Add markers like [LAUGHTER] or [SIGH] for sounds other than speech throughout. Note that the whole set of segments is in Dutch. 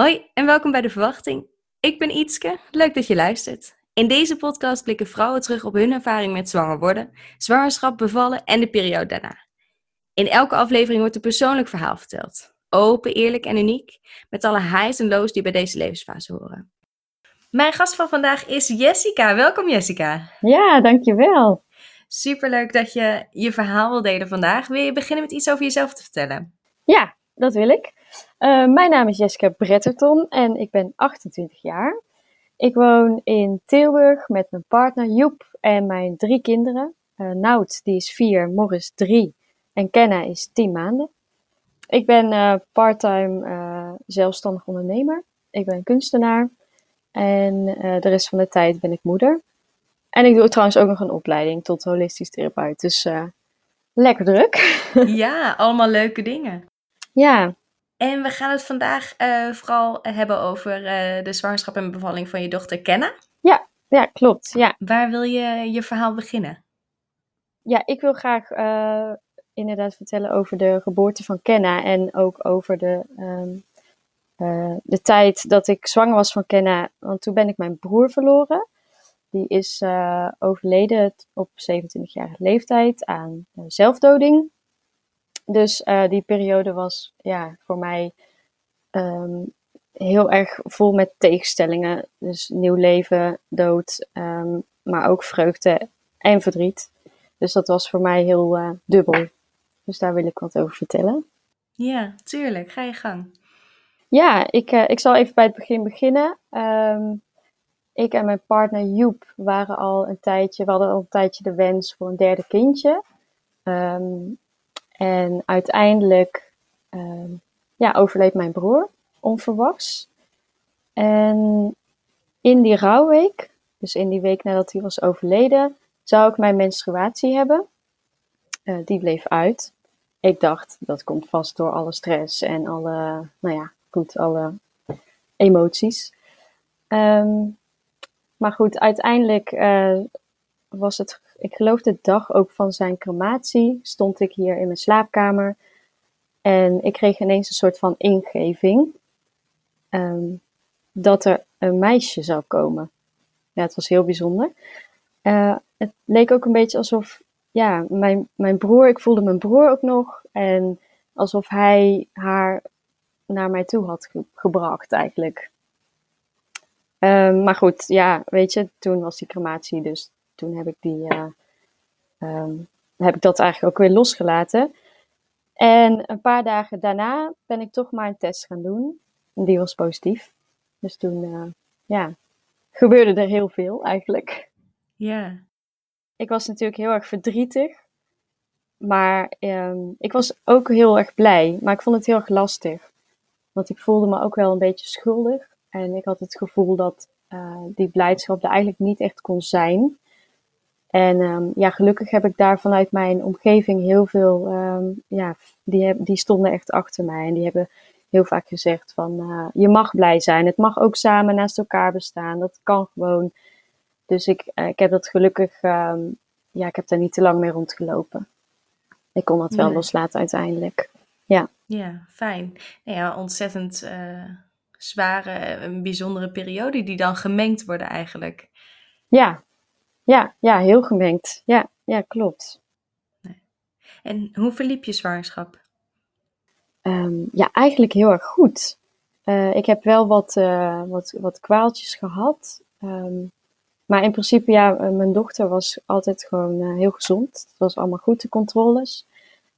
Hoi en welkom bij De Verwachting. Ik ben Ietske, leuk dat je luistert. In deze podcast blikken vrouwen terug op hun ervaring met zwanger worden, zwangerschap, bevallen en de periode daarna. In elke aflevering wordt een persoonlijk verhaal verteld. Open, eerlijk en uniek, met alle highs en lows die bij deze levensfase horen. Mijn gast van vandaag is Jessica. Welkom Jessica. Ja, dankjewel. Superleuk dat je je verhaal wil delen vandaag. Wil je beginnen met iets over jezelf te vertellen? Ja, dat wil ik. Uh, mijn naam is Jessica Bretterton en ik ben 28 jaar. Ik woon in Tilburg met mijn partner Joep en mijn drie kinderen. Uh, Nout, die is vier, Morris drie en Kenna is tien maanden. Ik ben uh, parttime zelfstandig ondernemer. Ik ben kunstenaar en de rest van de tijd ben ik moeder. En ik doe trouwens ook nog een opleiding tot holistisch therapeut. Dus lekker druk. [LAUGHS] ja, allemaal leuke dingen. Ja, en we gaan het vandaag uh, vooral hebben over uh, de zwangerschap en bevalling van je dochter Kenna. Ja, ja, klopt. Ja. Waar wil je je verhaal beginnen? Ja, ik wil graag uh, inderdaad vertellen over de geboorte van Kenna en ook over de, um, de tijd dat ik zwanger was van Kenna. Want toen ben ik mijn broer verloren. Die is overleden op 27-jarige leeftijd aan zelfdoding. Dus uh, die periode was ja, voor mij um, heel erg vol met tegenstellingen. Dus nieuw leven, dood, um, maar ook vreugde en verdriet. Dus dat was voor mij heel uh, dubbel. Dus daar wil ik wat over vertellen. Ja, tuurlijk. Ga je gang. Ja, ik, uh, ik zal even bij het begin beginnen. Um, ik en mijn partner Joep waren al een tijdje, we hadden al een tijdje de wens voor een derde kindje. Um, en uiteindelijk uh, ja, overleed mijn broer onverwachts. En in die rouwweek, dus in die week nadat hij was overleden, zou ik mijn menstruatie hebben. Uh, die bleef uit. Ik dacht, dat komt vast door alle stress en alle, nou ja, goed, alle emoties. Um, maar goed, uiteindelijk uh, was het ik geloof de dag ook van zijn crematie, stond ik hier in mijn slaapkamer. En ik kreeg ineens een soort van ingeving um, dat er een meisje zou komen. Ja, het was heel bijzonder. Uh, het leek ook een beetje alsof, ja, mijn, mijn broer, ik voelde mijn broer ook nog. En alsof hij haar naar mij toe had ge gebracht eigenlijk. Um, maar goed, ja, weet je, toen was die crematie, dus toen heb ik, die, uh, um, heb ik dat eigenlijk ook weer losgelaten. En een paar dagen daarna ben ik toch maar een test gaan doen. En die was positief. Dus toen, uh, ja, gebeurde er heel veel eigenlijk. Ja. Ik was natuurlijk heel erg verdrietig. Maar um, ik was ook heel erg blij. Maar ik vond het heel erg lastig. Want ik voelde me ook wel een beetje schuldig. En ik had het gevoel dat uh, die blijdschap er eigenlijk niet echt kon zijn. En um, ja, gelukkig heb ik daar vanuit mijn omgeving heel veel, um, ja, die, heb, die stonden echt achter mij. En die hebben heel vaak gezegd van, uh, je mag blij zijn. Het mag ook samen naast elkaar bestaan. Dat kan gewoon. Dus ik, uh, ik heb dat gelukkig, um, ja, ik heb daar niet te lang mee rondgelopen. Ik kon dat wel nee. loslaten uiteindelijk. Ja. Ja, fijn. Nou ja, ontzettend uh, zware, een bijzondere periode die dan gemengd worden eigenlijk. Ja, ja, ja, heel gemengd. Ja, ja klopt. En hoe verliep je zwangerschap? Um, ja, eigenlijk heel erg goed. Uh, ik heb wel wat, uh, wat, wat kwaaltjes gehad. Um, maar in principe, ja, uh, mijn dochter was altijd gewoon heel gezond. Het was allemaal goed, de controles.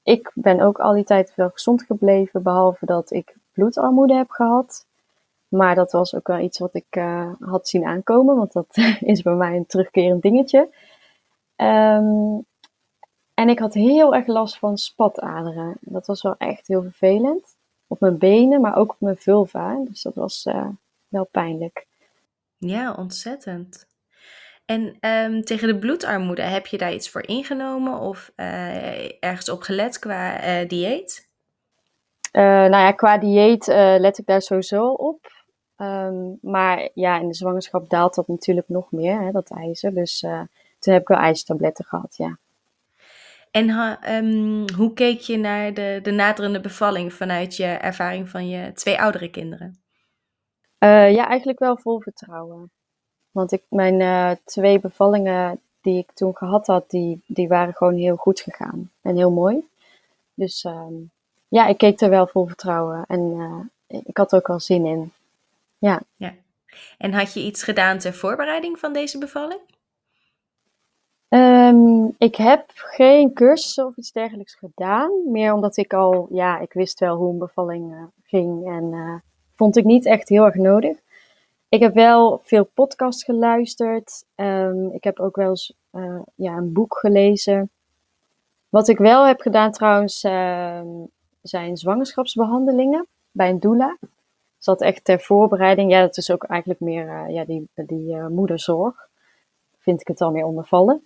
Ik ben ook al die tijd wel gezond gebleven, behalve dat ik bloedarmoede heb gehad. Maar dat was ook wel iets wat ik uh, had zien aankomen, want dat [LAUGHS] is bij mij een terugkerend dingetje. Um, en ik had heel erg last van spataderen. Dat was wel echt heel vervelend. Op mijn benen, maar ook op mijn vulva. Dus dat was uh, wel pijnlijk. Ja, ontzettend. En um, tegen de bloedarmoede, heb je daar iets voor ingenomen of uh, ergens op gelet qua dieet? nou ja, qua dieet let ik daar sowieso op. Um, maar ja, in de zwangerschap daalt dat natuurlijk nog meer, hè, dat ijzer. Dus uh, toen heb ik wel ijzertabletten gehad, ja. En um, hoe keek je naar de, de naderende bevalling vanuit je ervaring van je twee oudere kinderen? ja, eigenlijk wel vol vertrouwen. Want ik, mijn twee bevallingen die ik toen gehad had, die, die waren gewoon heel goed gegaan. En heel mooi. Dus ehm, ja, ik keek er wel vol vertrouwen. En ik had er ook wel zin in. Ja. ja. En had je iets gedaan ter voorbereiding van deze bevalling? Ehm, ik heb geen cursussen of iets dergelijks gedaan. Meer omdat ik al, ja, ik wist wel hoe een bevalling uh, ging. En uh, vond ik niet echt heel erg nodig. Ik heb wel veel podcasts geluisterd. Um, ik heb ook wel eens uh, ja, een boek gelezen. Wat ik wel heb gedaan trouwens, ehm, zijn zwangerschapsbehandelingen bij een doula. Dat echt ter voorbereiding. Ja, dat is ook eigenlijk meer ja, die, die moederzorg vind ik het al meer ondervallen.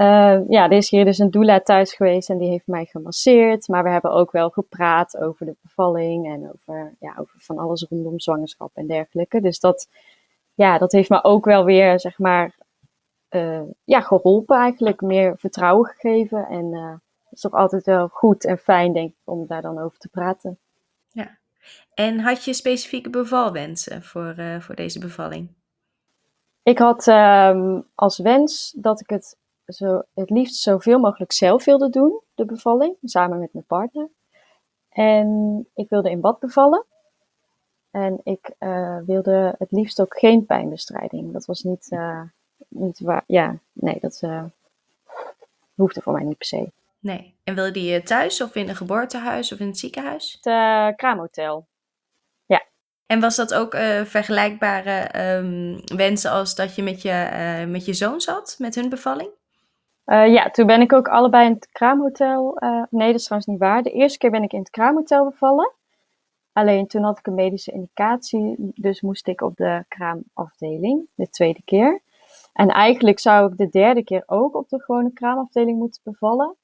Uh, ja, er is dus een doula thuis geweest en die heeft mij gemasseerd. Maar we hebben ook wel gepraat over de bevalling en over, ja, over van alles rondom zwangerschap en dergelijke. Dus dat, ja, dat heeft me ook wel weer, zeg maar, uh, ja, geholpen eigenlijk. Meer vertrouwen gegeven. En uh, het is toch altijd wel goed en fijn, denk ik, om daar dan over te praten. En had je specifieke bevalwensen voor, voor deze bevalling? Ik had um, als wens dat ik het zo, het liefst zoveel mogelijk zelf wilde doen, de bevalling, samen met mijn partner. En ik wilde in bad bevallen. En ik uh, wilde het liefst ook geen pijnbestrijding. Dat was niet, uh, niet waar. Ja, nee, dat uh, hoefde voor mij niet per se. Nee. En wilde je thuis of in een geboortehuis of in het ziekenhuis? Het kraamhotel. En was dat ook uh, vergelijkbare um, wensen als dat je met je, uh, met je zoon zat, met hun bevalling? Ja, toen ben ik ook allebei in het kraamhotel. nee, dat is trouwens niet waar. De eerste keer ben ik in het kraamhotel bevallen. Alleen toen had ik een medische indicatie, dus moest ik op de kraamafdeling, de tweede keer. En eigenlijk zou ik de derde keer ook op de gewone kraamafdeling moeten bevallen.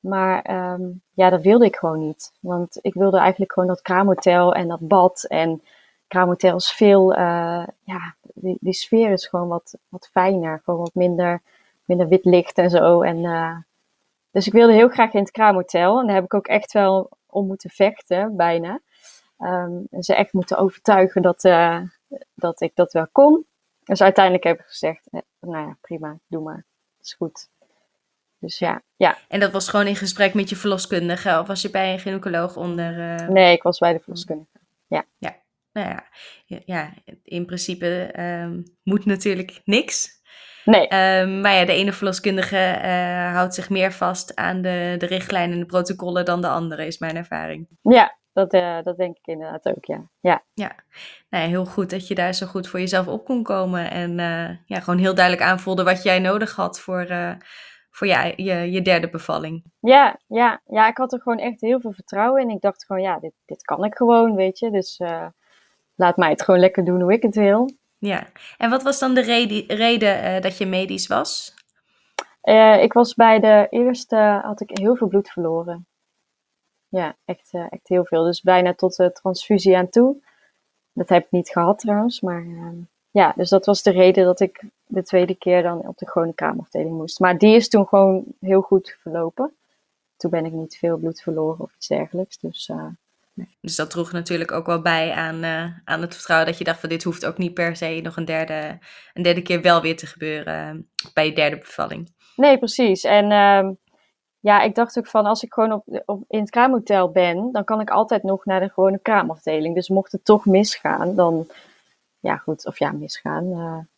Maar um, ja, dat wilde ik gewoon niet. Want ik wilde eigenlijk gewoon dat kraamhotel en dat bad en kraamhotels veel, uh, ja, die, sfeer is gewoon wat, wat fijner. Gewoon wat minder, minder wit licht en zo. En, uh, dus ik wilde heel graag in het kraamhotel. En daar heb ik ook echt wel om moeten vechten, bijna. Um, en ze echt moeten overtuigen dat, uh, dat ik dat wel kon. Dus uiteindelijk heb ik gezegd, nou ja, prima, doe maar. Is goed. Dus ja, ja. En dat was gewoon in gesprek met je verloskundige? Of was je bij een gynaecoloog onder? Nee, ik was bij de verloskundige. Ja. Ja nou ja, ja in principe um, moet natuurlijk niks. Nee. Um, maar ja, de ene verloskundige uh, houdt zich meer vast aan de, de richtlijnen en de protocollen dan de andere, is mijn ervaring. Ja, dat, uh, dat denk ik inderdaad ook, ja. Ja, ja. Nou ja, heel goed dat je daar zo goed voor jezelf op kon komen. En ja, gewoon heel duidelijk aanvoelde wat jij nodig had voor, voor je, je, je derde bevalling. Ja, ja, ja, ik had er gewoon echt heel veel vertrouwen in. Ik dacht gewoon, ja, dit, dit kan ik gewoon, weet je. Dus laat mij het gewoon lekker doen hoe ik het wil. Ja, en wat was dan de reden, reden uh, dat je medisch was? Uh, ik was bij de eerste, had ik heel veel bloed verloren. Ja, echt, echt heel veel. Dus bijna tot de transfusie aan toe. Dat heb ik niet gehad trouwens, maar ja, dus dat was de reden dat ik de tweede keer dan op de gewone kamerafdeling moest. Maar die is toen gewoon heel goed verlopen. Toen ben ik niet veel bloed verloren of iets dergelijks. Dus dus dat droeg natuurlijk ook wel bij aan, uh, aan het vertrouwen dat je dacht van dit hoeft ook niet per se nog een derde, een derde keer wel weer te gebeuren uh, bij je derde bevalling. Nee, precies. En uh, ja, ik dacht ook van als ik gewoon op, op, in het kraamhotel ben, dan kan ik altijd nog naar de gewone kraamafdeling. Dus mocht het toch misgaan, dan, ja goed, of ja, misgaan.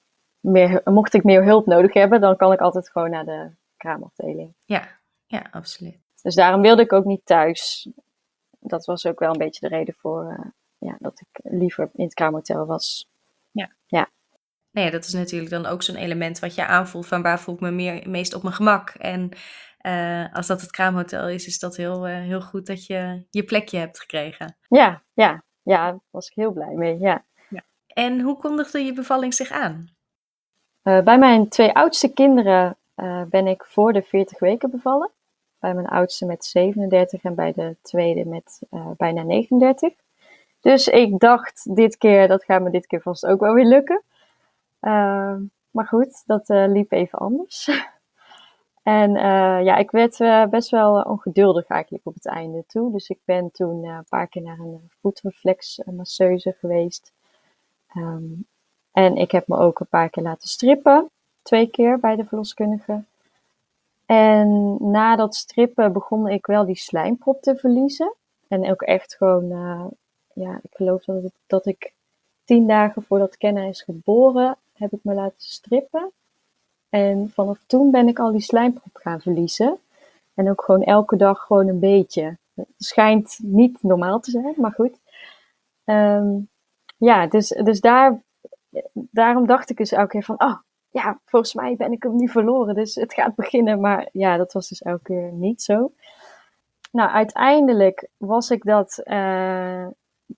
Eh, meer, mocht ik meer hulp nodig hebben, dan kan ik altijd gewoon naar de kraamafdeling. Ja, ja, absoluut. Dus daarom wilde ik ook niet thuis dat was ook wel een beetje de reden voor uh, ja, dat ik liever in het kamerhotel was. Ja. ja. Nee, dat is natuurlijk dan ook zo'n element wat je aanvoelt van waar voel ik me meer, meest op mijn gemak. En uh, als dat het kraamhotel is, is dat heel, uh, heel goed dat je je plekje hebt gekregen. Ja, ja, ja, daar was ik heel blij mee, ja. ja. En hoe kondigde je bevalling zich aan? Bij mijn twee oudste kinderen ben ik voor de 40 weken bevallen. Bij mijn oudste met 37 en bij de tweede met uh, bijna 39. Dus ik dacht dit keer, dat gaat me dit keer vast ook wel weer lukken. Uh, maar goed, dat liep even anders. [LAUGHS] en ja, ik werd best wel ongeduldig eigenlijk op het einde toe. Dus ik ben toen een paar keer naar een voetreflexmasseuse geweest. Ehm, en ik heb me ook een paar keer laten strippen. Twee keer bij de verloskundige. En na dat strippen begon ik wel die slijmprop te verliezen. En ook echt gewoon, uh, ja, ik geloof dat, dat ik tien dagen voordat Kenna is geboren, heb ik me laten strippen. En vanaf toen ben ik al die slijmprop gaan verliezen. En ook gewoon elke dag gewoon een beetje. Het schijnt niet normaal te zijn, maar goed. Um, ja, dus, dus daar, daarom dacht ik dus elke keer van, oh ja, volgens mij ben ik hem nu verloren, dus het gaat beginnen. Maar ja, dat was dus elke keer niet zo. Nou, uiteindelijk was ik dat, uh,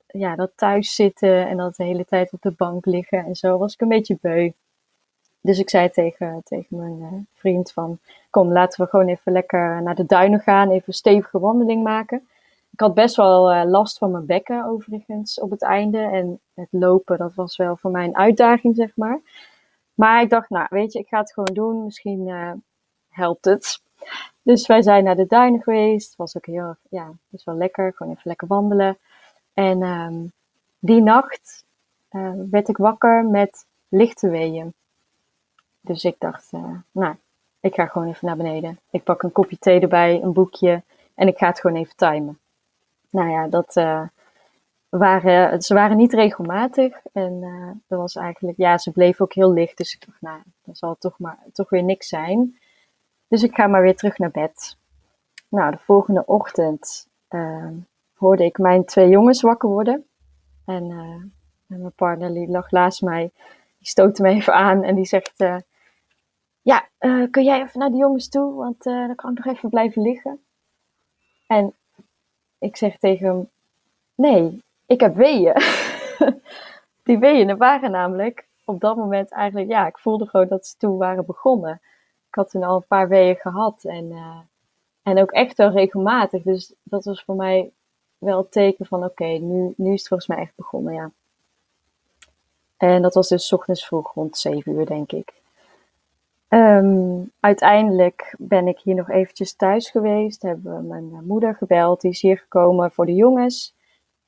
ja, dat thuis zitten en dat de hele tijd op de bank liggen en zo, was ik een beetje beu. Dus ik zei tegen, tegen mijn uh, vriend van, kom, laten we gewoon even lekker naar de duinen gaan, even een stevige wandeling maken. Ik had best wel uh, last van mijn bekken overigens op het einde. En het lopen, dat was wel voor mij een uitdaging, zeg maar. Maar ik dacht, nou weet je, ik ga het gewoon doen. Misschien uh, helpt het. Dus wij zijn naar de duinen geweest. Het was ook heel, ja, best wel lekker. Gewoon even lekker wandelen. En um, die nacht uh, werd ik wakker met lichte weeën. Dus ik dacht, nou, ik ga gewoon even naar beneden. Ik pak een kopje thee erbij, een boekje. En ik ga het gewoon even timen nou ja, dat uh, waren, ze waren niet regelmatig. En uh, dat was eigenlijk, ja, ze bleven ook heel licht. Dus ik dacht, nou, dan zal toch, maar, toch weer niks zijn. Dus ik ga maar weer terug naar bed. Nou, de volgende ochtend uh, hoorde ik mijn twee jongens wakker worden. En, en mijn partner die lag naast mij. Die stootte me even aan en die zegt: Ja, kun jij even naar de jongens toe? Want dan kan ik nog even blijven liggen. En ik zeg tegen hem, nee, ik heb weeën. [LAUGHS] die weeën waren namelijk op dat moment eigenlijk, ja, ik voelde gewoon dat ze toen waren begonnen. Ik had toen al een paar weeën gehad en, uh, en ook echt wel regelmatig. Dus dat was voor mij wel het teken van, oké, nu, nu is het volgens mij echt begonnen, ja. En dat was dus ochtends vroeg, rond 7 uur, denk ik. Um, uiteindelijk ben ik hier nog eventjes thuis geweest. Hebben mijn eh, moeder gebeld. Die is hier gekomen voor de jongens.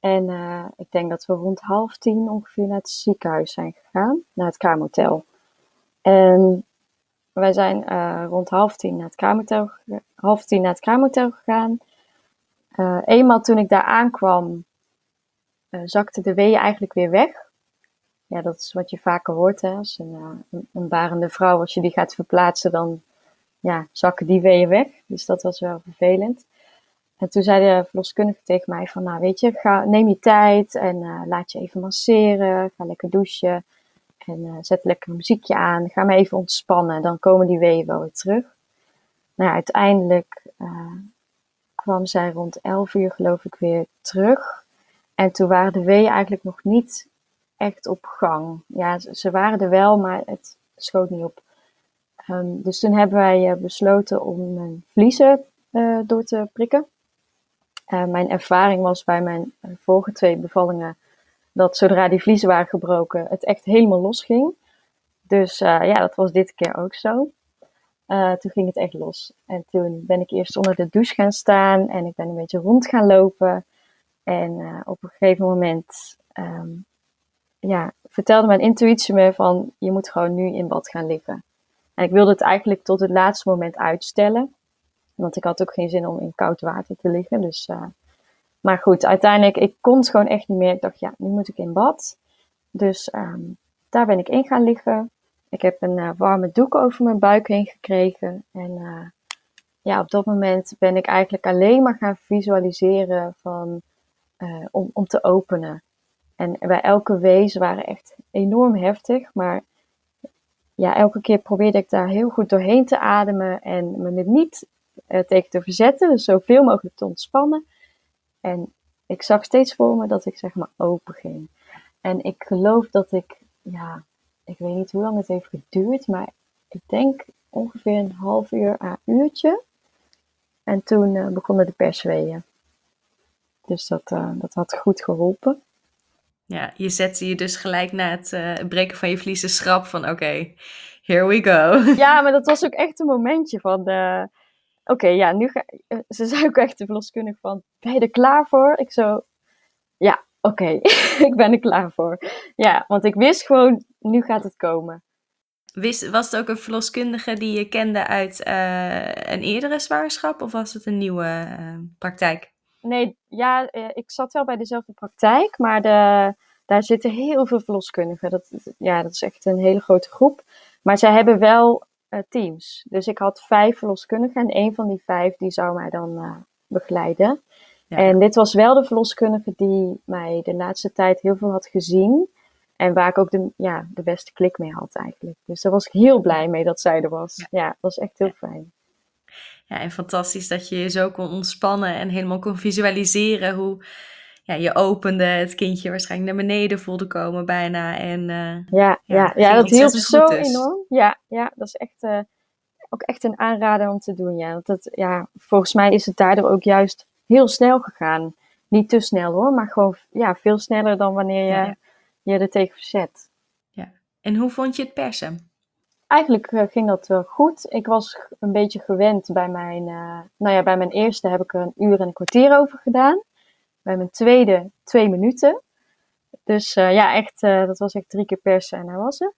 En uh, ik denk dat we rond half tien ongeveer naar het ziekenhuis zijn gegaan. Naar het kamerhotel. En wij zijn uh, rond half tien naar het kamerhotel, half tien naar het gegaan. eenmaal toen ik daar aankwam, zakte de weeën eigenlijk weer weg ja, dat is wat je vaker hoort. Hè? Als een, uh, een, barende vrouw, als je die gaat verplaatsen, dan ja, zakken die weeën weg. Dus dat was wel vervelend. En toen zei de verloskundige tegen mij van, nou weet je, ga, neem je tijd en uh, laat je even masseren. Ga lekker douchen en uh, zet lekker muziekje aan. Ga maar even ontspannen, dan komen die weeën wel weer terug. Nou, uiteindelijk kwam zij rond 11 uur geloof ik weer terug. En toen waren de weeën eigenlijk nog niet echt op gang. Ja, ze waren er wel, maar het schoot niet op. Um, dus toen hebben wij uh, besloten om mijn vliezen uh, door te prikken. Uh, mijn ervaring was bij mijn vorige twee bevallingen dat zodra die vliezen waren gebroken, het echt helemaal los ging. Dus ja, dat was dit keer ook zo. toen ging het echt los. En toen ben ik eerst onder de douche gaan staan en ik ben een beetje rond gaan lopen. En op een gegeven moment um, ja, vertelde mijn intuïtie me van je moet gewoon nu in bad gaan liggen. En ik wilde het eigenlijk tot het laatste moment uitstellen. Want ik had ook geen zin om in koud water te liggen. Dus, uh, maar goed, uiteindelijk, ik kon het gewoon echt niet meer. Ik dacht, ja, nu moet ik in bad. Dus um, daar ben ik in gaan liggen. Ik heb een uh, warme doek over mijn buik heen gekregen. En uh, ja, op dat moment ben ik eigenlijk alleen maar gaan visualiseren van, om, om te openen. En bij elke wees waren echt enorm heftig, maar ja, elke keer probeerde ik daar heel goed doorheen te ademen en me er niet uh, tegen te verzetten, dus zoveel mogelijk te ontspannen. En ik zag steeds voor me dat ik zeg maar open ging. En ik geloof dat ik, ja, ik weet niet hoe lang het heeft geduurd, maar ik denk ongeveer een half uur à uurtje. En toen uh, begonnen de persweeën. Dus dat, uh, dat had goed geholpen. Ja, je zette je dus gelijk na het uh, breken van je vliezen schrap van oké, here we go. [LAUGHS] Ja, maar dat was ook echt een momentje van de... Oké, ja, nu ga... Eh, ze zei ook echt de verloskundige van, ben je er klaar voor? Ik zo, ja, oké, [LAUGHS] ik ben er klaar voor. Ja, want ik wist gewoon, nu gaat het komen. Wist, was het ook een verloskundige die je kende uit eh, een eerdere zwangerschap of was het een nieuwe praktijk? Nee, ja, eh, ik zat wel bij dezelfde praktijk, maar de, daar zitten heel veel verloskundigen. Dat, ja, dat is echt een hele grote groep. Maar zij hebben wel teams. Dus ik had vijf verloskundigen en een van die vijf die zou mij dan begeleiden. En dit was wel de verloskundige die mij de laatste tijd heel veel had gezien. En waar ik ook de, ja, de beste klik mee had eigenlijk. Dus daar was ik heel blij mee dat zij er was. Ja, dat was echt heel fijn. Ja, en fantastisch dat je je zo kon ontspannen en helemaal kon visualiseren hoe ja, je opende, het kindje waarschijnlijk naar beneden voelde komen bijna. En, uh, ja, ja, ja, dat hielp zo dus. enorm. Ja, ja, dat is echt, uh, ook echt een aanrader om te doen. Ja. Want dat, ja, volgens mij is het daardoor ook juist heel snel gegaan. Niet te snel hoor, maar gewoon ja, veel sneller dan wanneer je ja, je er tegen verzet. Ja. En hoe vond je het persen? Eigenlijk uh, ging dat wel goed. Ik was een beetje gewend bij mijn, uh, nou ja, bij mijn eerste heb ik er een uur en een kwartier over gedaan. Bij mijn tweede twee minuten. Dus ja, echt, dat was echt drie keer persen en daar was het.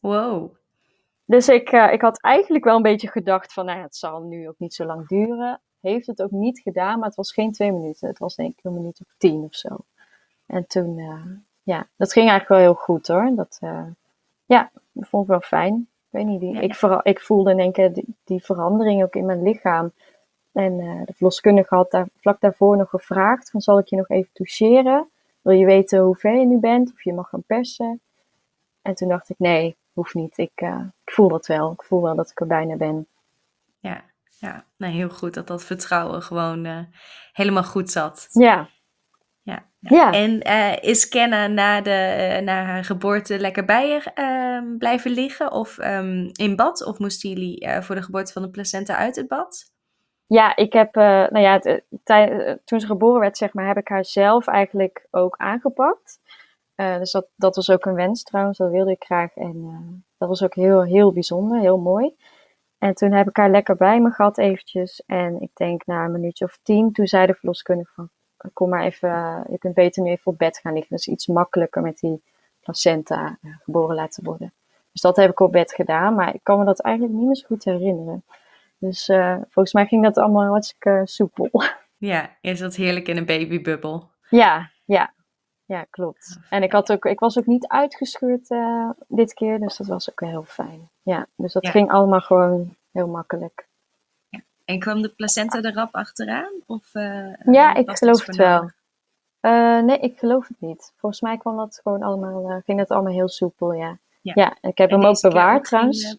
Wow. Dus ik, ik had eigenlijk wel een beetje gedacht van, nou ja, het zal nu ook niet zo lang duren heeft het ook niet gedaan, maar het was geen twee minuten. Het was denk ik een minuut of tien of zo. En toen, ja, dat ging eigenlijk wel heel goed hoor. Dat, ja, dat vond ik wel fijn. Ik weet niet, die, ik, ik voelde in één keer die, die, verandering ook in mijn lichaam. En uh, de verloskundige had daar vlak daarvoor nog gevraagd: van, zal ik je nog even toucheren? Wil je weten hoe ver je nu bent? Of je mag gaan persen? En toen dacht ik: nee, hoeft niet. Ik, ik voel dat wel. Ik voel wel dat ik er bijna ben. Ja, ja, nou heel goed dat dat vertrouwen gewoon uh, helemaal goed zat. Ja. Ja. ja. En uh, is Kenna na, de, uh, na haar geboorte lekker bij je ehm, blijven liggen of um, in bad? Of moesten jullie voor de geboorte van de placenta uit het bad? Ja, ik heb, nou ja, toen ze geboren werd, zeg maar, heb ik haar zelf eigenlijk ook aangepakt. dus dat, dat was ook een wens trouwens, dat wilde ik graag. En dat was ook heel, heel bijzonder, heel mooi. En toen heb ik haar lekker bij me gehad eventjes. En ik denk na een minuutje of tien, toen zei de verloskundige van, kom maar even, je kunt beter nu even op bed gaan liggen. Dus iets makkelijker met die placenta uh, geboren laten worden. Dus dat heb ik op bed gedaan, maar ik kan me dat eigenlijk niet meer zo goed herinneren. Dus uh, volgens mij ging dat allemaal hartstikke soepel. [LAUGHS] Ja, is dat heerlijk in een babybubbel? Ja, ja. Ja, klopt. En ik, had ook, ik was ook niet uitgescheurd uh, dit keer, dus dat was ook heel fijn. Ja, dus dat ging allemaal gewoon heel makkelijk. En kwam de placenta er rap achteraan? Of, uh, ja, ik geloof het wel. Uh, nee, ik geloof het niet. Volgens mij kwam dat gewoon allemaal, ging dat allemaal heel soepel, ja. Ja, ja ik heb hem ook bewaard trouwens.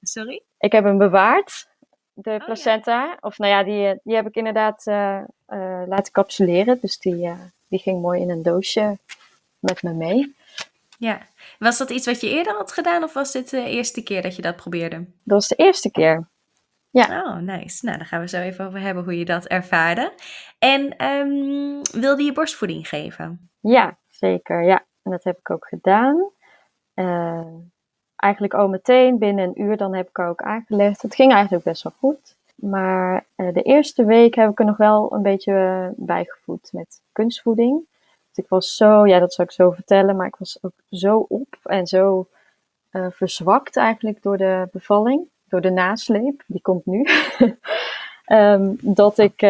Sorry? Ik heb hem bewaard, de oh, placenta. Of nou ja, die, die heb ik inderdaad laten capsuleren. Dus die die ging mooi in een doosje met me mee. Ja, was dat iets wat je eerder had gedaan of was dit de eerste keer dat je dat probeerde? Dat was de eerste keer. Ja. Oh, nice. Nou, daar gaan we zo even over hebben hoe je dat ervaarde. En um, wilde je borstvoeding geven? Ja, zeker. Ja, en dat heb ik ook gedaan. Uh, eigenlijk al meteen binnen een uur, dan heb ik ook aangelegd. Het ging eigenlijk best wel goed. Maar uh, de eerste week heb ik er nog wel een beetje uh, bijgevoed met kunstvoeding. Dus ik was zo, ja, dat zal ik zo vertellen, maar ik was ook zo op en zo uh, verzwakt eigenlijk door de bevalling, door de nasleep, die komt nu. um, [LAUGHS] dat ik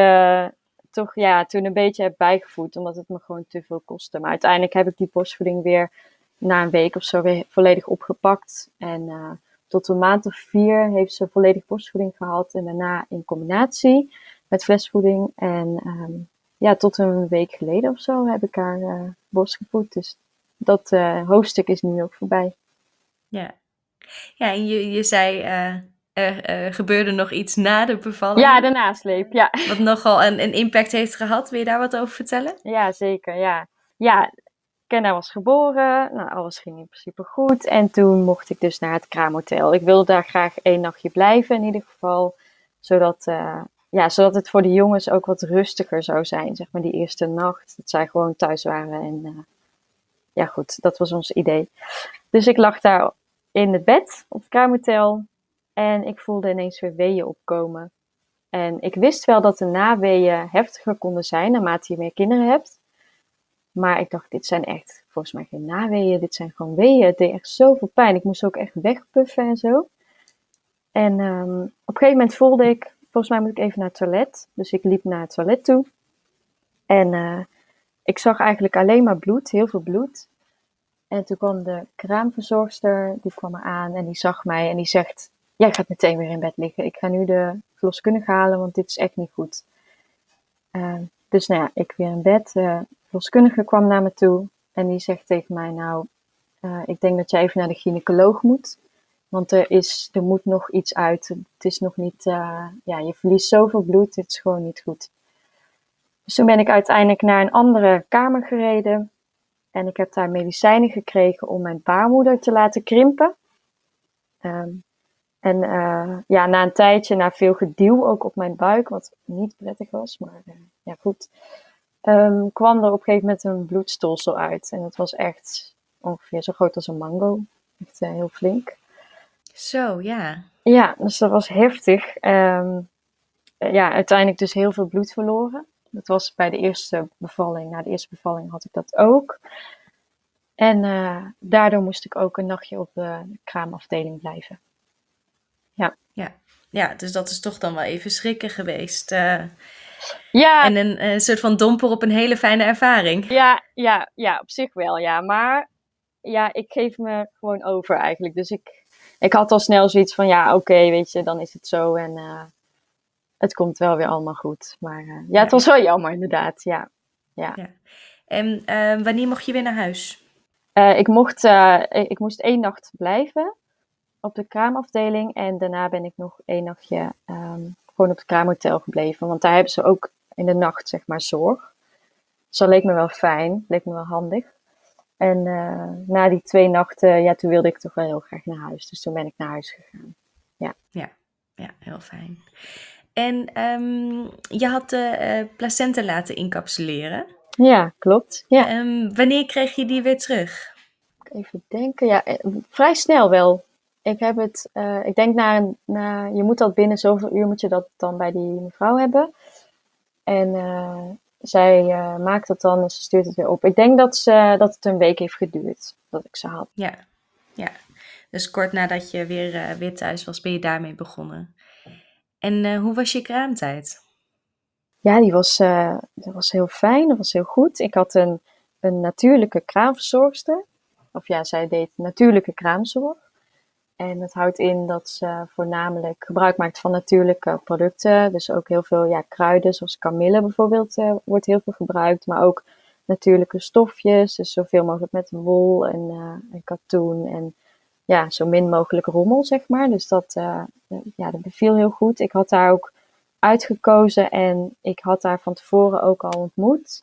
toch ja, toen een beetje heb bijgevoed, omdat het me gewoon te veel kostte. Maar uiteindelijk heb ik die borstvoeding weer na een week of zo weer volledig opgepakt. En tot een maand of vier heeft ze volledig borstvoeding gehad en daarna in combinatie met flesvoeding. En um, ja, tot een week geleden of zo heb ik haar uh, borst gevoed. Dus dat hoofdstuk is nu ook voorbij. Ja, ja en je, je zei, uh, er gebeurde nog iets na de bevalling. Ja, de nasleep, ja. Wat nogal een, een impact heeft gehad. Wil je daar wat over vertellen? Ja, zeker, ja. Ja, Kenna was geboren. Nou, alles ging in principe goed. En toen mocht ik dus naar het kraamhotel. Ik wilde daar graag één nachtje blijven in ieder geval. Zodat, uh, ja, zodat het voor de jongens ook wat rustiger zou zijn. Zeg maar die eerste nacht. Dat zij gewoon thuis waren. En uh, ja goed, dat was ons idee. Dus ik lag daar in het bed op het kraamhotel. En ik voelde ineens weer weeën opkomen. En ik wist wel dat de naweeën heftiger konden zijn naarmate je meer kinderen hebt. Maar ik dacht, dit zijn echt volgens mij geen naweeën. Dit zijn gewoon weeën. Het deed echt zoveel pijn. Ik moest ook echt wegpuffen en zo. En um, op een gegeven moment voelde ik, volgens mij moet ik even naar het toilet. Dus ik liep naar het toilet toe. En uh, ik zag eigenlijk alleen maar bloed, heel veel bloed. En toen kwam de kraamverzorgster, die kwam aan en die zag mij en die zegt, jij gaat meteen weer in bed liggen. Ik ga nu de verloskundige halen, want dit is echt niet goed. Uh, dus nou ja, ik weer in bed. De verloskundige kwam naar me toe en die zegt tegen mij, nou, uh, ik denk dat jij even naar de gynaecoloog moet. Want er, is, er moet nog iets uit. Het is nog niet, uh, ja, je verliest zoveel bloed, het is gewoon niet goed. Dus toen ben ik uiteindelijk naar een andere kamer gereden. En ik heb daar medicijnen gekregen om mijn baarmoeder te laten krimpen. Um, en uh, ja, na een tijdje, na veel geduw ook op mijn buik, wat niet prettig was, maar uh, ja goed, um, kwam er op een gegeven moment een bloedstolsel uit. En dat was echt ongeveer zo groot als een mango. Echt uh, heel flink. Zo, ja. Ja, dus dat was heftig. Um, ja, uiteindelijk dus heel veel bloed verloren. Dat was bij de eerste bevalling. Na de eerste bevalling had ik dat ook. En uh, daardoor moest ik ook een nachtje op de kraamafdeling blijven. Ja. ja. Ja, dus dat is toch dan wel even schrikken geweest. Uh, ja. En een, een, soort van domper op een hele fijne ervaring. Ja, ja, ja, op zich wel, ja. Maar ja, ik geef me gewoon over eigenlijk. Dus ik, ik had al snel zoiets van, ja, oké, okay, weet je, dan is het zo. En uh, het komt wel weer allemaal goed. Maar uh, ja, het was wel jammer inderdaad, ja. ja. ja. En uh, wanneer mocht je weer naar huis? Uh, ik, mocht, ik moest één nacht blijven op de kraamafdeling. En daarna ben ik nog één nachtje um, gewoon op het kraamhotel gebleven. Want daar hebben ze ook in de nacht, zeg maar, zorg. Dus dat leek me wel fijn, leek me wel handig. En na die twee nachten, ja, toen wilde ik toch wel heel graag naar huis. Dus toen ben ik naar huis gegaan. Ja, ja, ja heel fijn. En um, je had de uh, placenta laten incapsuleren. Ja, klopt. Ja. Um, wanneer kreeg je die weer terug? Even denken. Ja, vrij snel wel. Ik heb het, uh, ik denk na, een, na, je moet dat binnen zoveel uur moet je dat dan bij die mevrouw hebben. En uh, zij maakt het dan en ze stuurt het weer op. Ik denk dat, ze, dat het een week heeft geduurd dat ik ze had. Ja, ja. Dus kort nadat je weer, weer thuis was, ben je daarmee begonnen. En hoe was je kraamtijd? Ja, die was, dat was heel fijn, dat was heel goed. Ik had een, een natuurlijke kraamverzorgster. Of ja, zij deed natuurlijke kraamzorg. En het houdt in dat ze voornamelijk gebruik maakt van natuurlijke producten. Dus ook heel veel ja, kruiden, zoals kamille bijvoorbeeld, uh, wordt heel veel gebruikt. Maar ook natuurlijke stofjes, dus zoveel mogelijk met wol en, en katoen. En ja, zo min mogelijk rommel, zeg maar. Dus dat, uh, ja, dat beviel heel goed. Ik had daar ook uitgekozen en ik had daar van tevoren ook al ontmoet.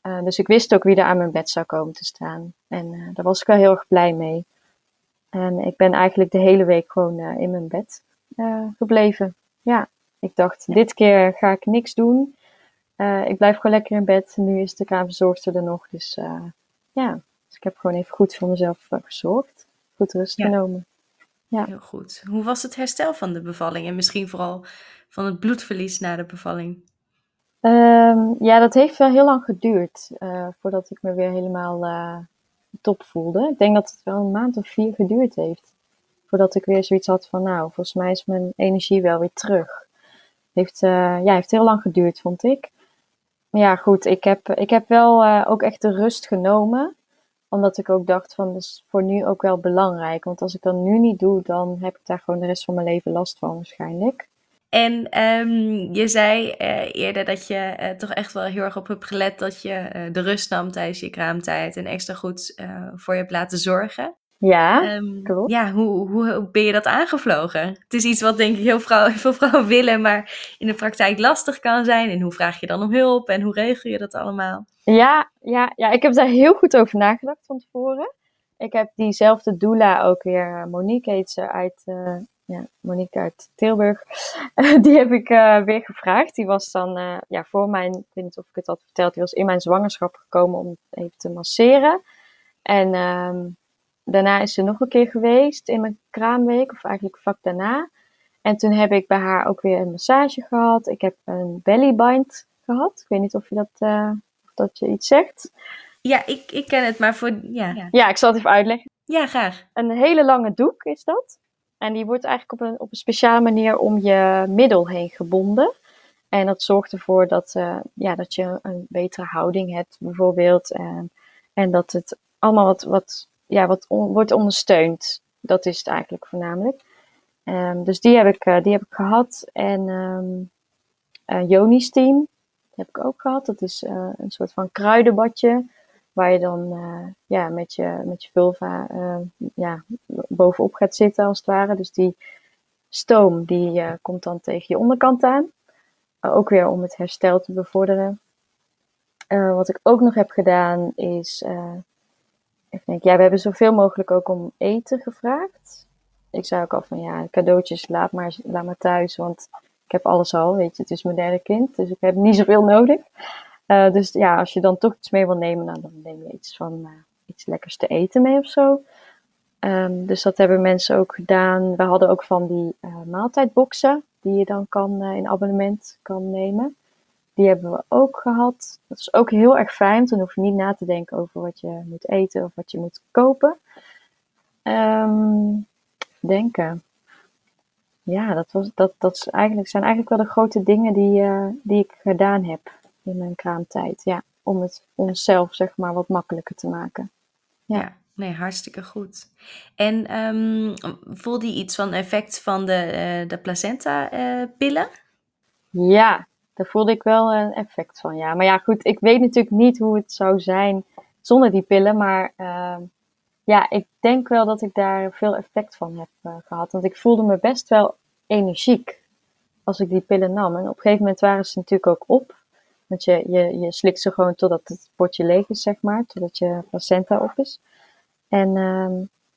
dus ik wist ook wie er aan mijn bed zou komen te staan. En daar was ik wel heel erg blij mee. En ik ben eigenlijk de hele week gewoon in mijn bed gebleven. Ja, ik dacht, ja. dit keer ga ik niks doen. Ik blijf gewoon lekker in bed. Nu is de kraamverzorgster er nog. Dus ja, dus ik heb gewoon even goed voor mezelf gezorgd. Goed rust ja. genomen. Ja. Heel goed. Hoe was het herstel van de bevalling? En misschien vooral van het bloedverlies na de bevalling? Um, ja, dat heeft wel heel lang geduurd. voordat ik me weer helemaal top voelde. Ik denk dat het wel een maand of vier geduurd heeft. Voordat ik weer zoiets had van, nou, volgens mij is mijn energie wel weer terug. Heeft, uh, ja, heeft heel lang geduurd, vond ik. Maar ja, goed, ik heb, ik heb wel ook echt de rust genomen. Omdat ik ook dacht van, dat is voor nu ook wel belangrijk. Want als ik dat nu niet doe, dan heb ik daar gewoon de rest van mijn leven last van waarschijnlijk. En um, je zei uh, eerder dat je uh, toch echt wel heel erg op hebt gelet dat je uh, de rust nam tijdens je kraamtijd en extra goed voor je hebt laten zorgen. Ja, um, klopt. Ja, hoe, hoe ben je dat aangevlogen? Het is iets wat denk ik heel vrouw, [LAUGHS] veel vrouwen willen, maar in de praktijk lastig kan zijn. En hoe vraag je dan om hulp en hoe regel je dat allemaal? Ja, ja, ja ik heb daar heel goed over nagedacht van tevoren. Ik heb diezelfde doula ook weer, Monique heet ze, uit ja, Monique uit Tilburg, [LAUGHS] die heb ik uh, weer gevraagd. Die was dan uh, ja, voor mijn, ik weet niet of ik het had verteld, die was in mijn zwangerschap gekomen om even te masseren. En um, daarna is ze nog een keer geweest in mijn kraamweek, of eigenlijk vlak daarna. En toen heb ik bij haar ook weer een massage gehad. Ik heb een bellybind gehad. Ik weet niet of je dat, uh, of dat je iets zegt. Ja, ik, ik ken het, maar voor... Ja, Ja, ik zal het even uitleggen. ja graag. Een hele lange doek is dat. En die wordt eigenlijk op een, op een speciale manier om je middel heen gebonden. En dat zorgt ervoor dat, eh, ja, dat je een betere houding hebt, bijvoorbeeld. En, en dat het allemaal wat, wat, ja, wat wordt ondersteund. Dat is het eigenlijk voornamelijk. Ehm, dus die heb, ik, eh, die heb ik gehad. En ehm eh, Joni's team heb ik ook gehad. Dat is eh, een soort van kruidenbadje. Waar je dan ja, met, je, met je vulva eh, ja, bovenop gaat zitten als het ware. Dus die stoom die komt dan tegen je onderkant aan. Ook weer om het herstel te bevorderen. Wat ik ook nog heb gedaan is. Ja, we hebben zoveel mogelijk ook om eten gevraagd. Ik zei ook al van ja, cadeautjes, laat maar, laat maar thuis. Want ik heb alles al, weet je, het is mijn derde kind. Dus ik heb niet zoveel nodig. Uh, dus ja, als je dan toch iets mee wil nemen, nou, dan neem je iets van iets lekkers te eten mee of zo. Um, dus dat hebben mensen ook gedaan. We hadden ook van die uh, maaltijdboxen die je dan kan in abonnement kan nemen. Die hebben we ook gehad. Dat is ook heel erg fijn. Dan hoef je niet na te denken over wat je moet eten of wat je moet kopen. Um, denken. Ja, dat, was, dat, dat is eigenlijk, zijn eigenlijk wel de grote dingen die, uh, die ik gedaan heb in mijn kraamtijd. Ja, om het onszelf zeg maar wat makkelijker te maken. Ja. ja. Nee, hartstikke goed. En um, voelde je iets van effect van de, uh, de placenta-pillen? Uh, ja, daar voelde ik wel een effect van, ja. Maar ja, goed, ik weet natuurlijk niet hoe het zou zijn zonder die pillen. Maar uh, ja, ik denk wel dat ik daar veel effect van heb uh, gehad. Want ik voelde me best wel energiek als ik die pillen nam. En op een gegeven moment waren ze natuurlijk ook op. Want je, je, je slikt ze gewoon totdat het potje leeg is, zeg maar. Totdat je placenta op is. En uh,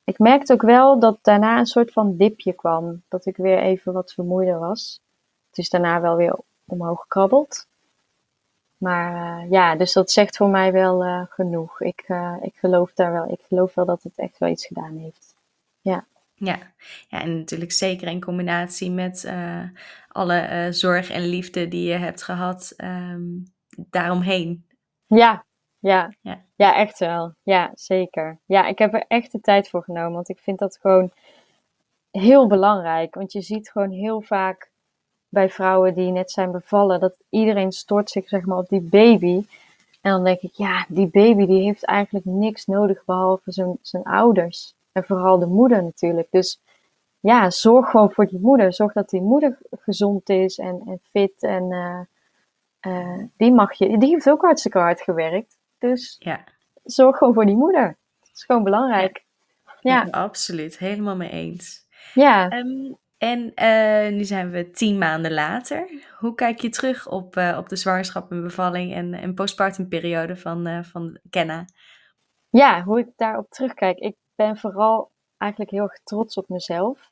ik merkte ook wel dat daarna een soort van dipje kwam. Dat ik weer even wat vermoeider was. Het is daarna wel weer omhoog gekrabbeld. Maar uh, ja, dus dat zegt voor mij wel uh, genoeg. Ik, uh, ik geloof daar wel. Ik geloof wel dat het echt wel iets gedaan heeft. Ja. Ja, ja en natuurlijk zeker in combinatie met alle zorg en liefde die je hebt gehad um, daaromheen. Ja, ja, ja, ja, echt wel. Ja, zeker. Ja, ik heb er echt de tijd voor genomen, want ik vind dat gewoon heel belangrijk. Want je ziet gewoon heel vaak bij vrouwen die net zijn bevallen, dat iedereen stort zich zeg maar op die baby. En dan denk ik, ja, die baby die heeft eigenlijk niks nodig behalve zijn, zijn ouders. En vooral de moeder natuurlijk. Dus ja, zorg gewoon voor die moeder. Zorg dat die moeder gezond is en, en fit. En uh, uh, die mag je, die heeft ook hartstikke hard gewerkt. Dus ja. zorg gewoon voor die moeder. Dat is gewoon belangrijk. Ja, ja. absoluut. Helemaal mee eens. Ja. Um, en uh, nu zijn we tien maanden later. Hoe kijk je terug op, uh, op de zwangerschap en bevalling en, en postpartumperiode van, uh, van Kenna? Ja, hoe ik daarop terugkijk. Ik ben vooral eigenlijk heel erg trots op mezelf.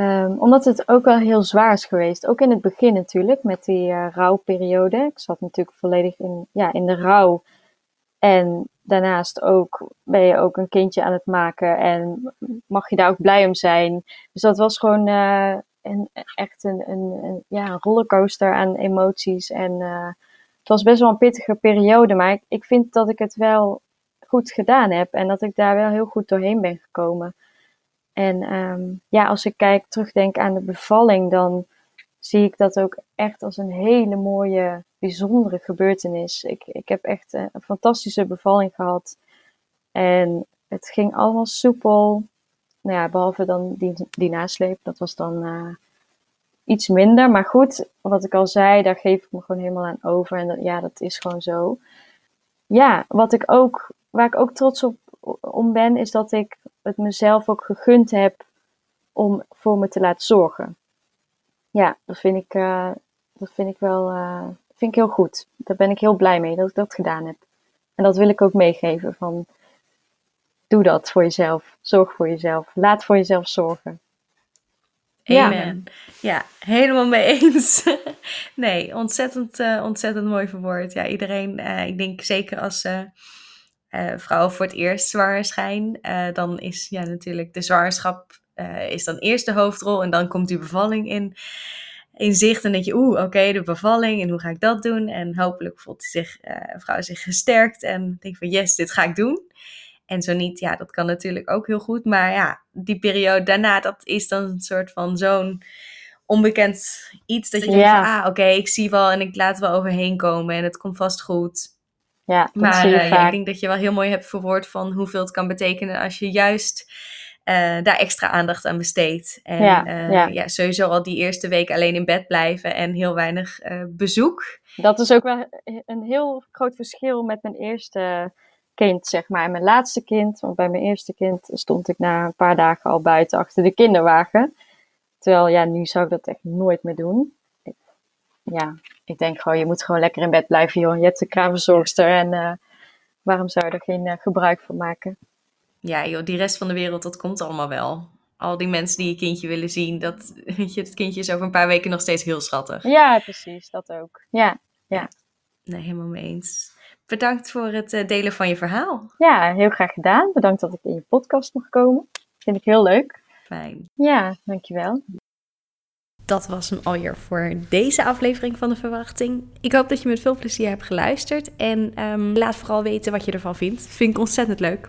Um, omdat het ook wel heel zwaar is geweest. Ook in het begin natuurlijk, met die rouwperiode. Ik zat natuurlijk volledig in, ja, in de rouw. En daarnaast ook ben je ook een kindje aan het maken. En mag je daar ook blij om zijn. Dus dat was gewoon uh, een, echt een, een, ja, een rollercoaster aan emoties. En uh, het was best wel een pittige periode. Maar ik, ik vind dat ik het wel goed gedaan heb. En dat ik daar wel heel goed doorheen ben gekomen. En um, ja, als ik kijk, terugdenk aan de bevalling, dan zie ik dat ook echt als een hele mooie, bijzondere gebeurtenis. Ik, ik heb echt een fantastische bevalling gehad. En het ging allemaal soepel. Nou ja, behalve dan die, die nasleep, dat was dan uh, iets minder. Maar goed, wat ik al zei, daar geef ik me gewoon helemaal aan over. En ja, dat is gewoon zo. Ja, wat ik ook, waar ik ook trots op om ben, is dat ik het mezelf ook gegund heb om voor me te laten zorgen. Ja, dat vind ik, uh, dat vind ik wel uh, vind ik heel goed. Daar ben ik heel blij mee dat ik dat gedaan heb. En dat wil ik ook meegeven van doe dat voor jezelf. Zorg voor jezelf. Laat voor jezelf zorgen. Amen. Ja, helemaal mee eens. [LAUGHS] nee, ontzettend, uh, ontzettend mooi verwoord. Ja, iedereen, ik denk zeker als vrouwen voor het eerst zwanger zijn, dan is ja natuurlijk de zwangerschap uh, is dan eerst de hoofdrol en dan komt die bevalling in. in zicht. En denk je, oeh, oké, de bevalling en hoe ga ik dat doen? En hopelijk voelt zich, uh, vrouw zich gesterkt en denk van yes, dit ga ik doen. En zo niet, ja, dat kan natuurlijk ook heel goed. Maar ja, die periode daarna, dat is dan een soort van zo'n onbekend iets. Dat je denkt van, ah, oké, ik zie wel en ik laat wel overheen komen en het komt vast goed. Ja, maar uh, ja, ik denk dat je wel heel mooi hebt verwoord van hoeveel het kan betekenen als je juist daar extra aandacht aan besteedt. En ja, uh, ja. ja, sowieso al die eerste week alleen in bed blijven en heel weinig bezoek. Dat is ook wel een heel groot verschil met mijn eerste kind, zeg maar. En mijn laatste kind, want bij mijn eerste kind stond ik na een paar dagen al buiten achter de kinderwagen. Terwijl, ja, nu zou ik dat echt nooit meer doen. ja, ik denk gewoon, je moet gewoon lekker in bed blijven, joh. Je hebt een kraamverzorgster en uh, waarom zou je er geen uh, gebruik van maken? Ja, joh, die rest van de wereld, dat komt allemaal wel. Al die mensen die je kindje willen zien, dat, [LAUGHS] weet je, het kindje is over een paar weken nog steeds heel schattig. Ja, precies, dat ook. Ja, ja. Nee, helemaal mee eens. Bedankt voor het uh, delen van je verhaal. Ja, heel graag gedaan. Bedankt dat ik in je podcast mag komen. Vind ik heel leuk. Fijn. Ja, dankjewel. Dat was hem alweer voor deze aflevering van de verwachting. Ik hoop dat je met veel plezier hebt geluisterd. En um, laat vooral weten wat je ervan vindt. Vind ik ontzettend leuk.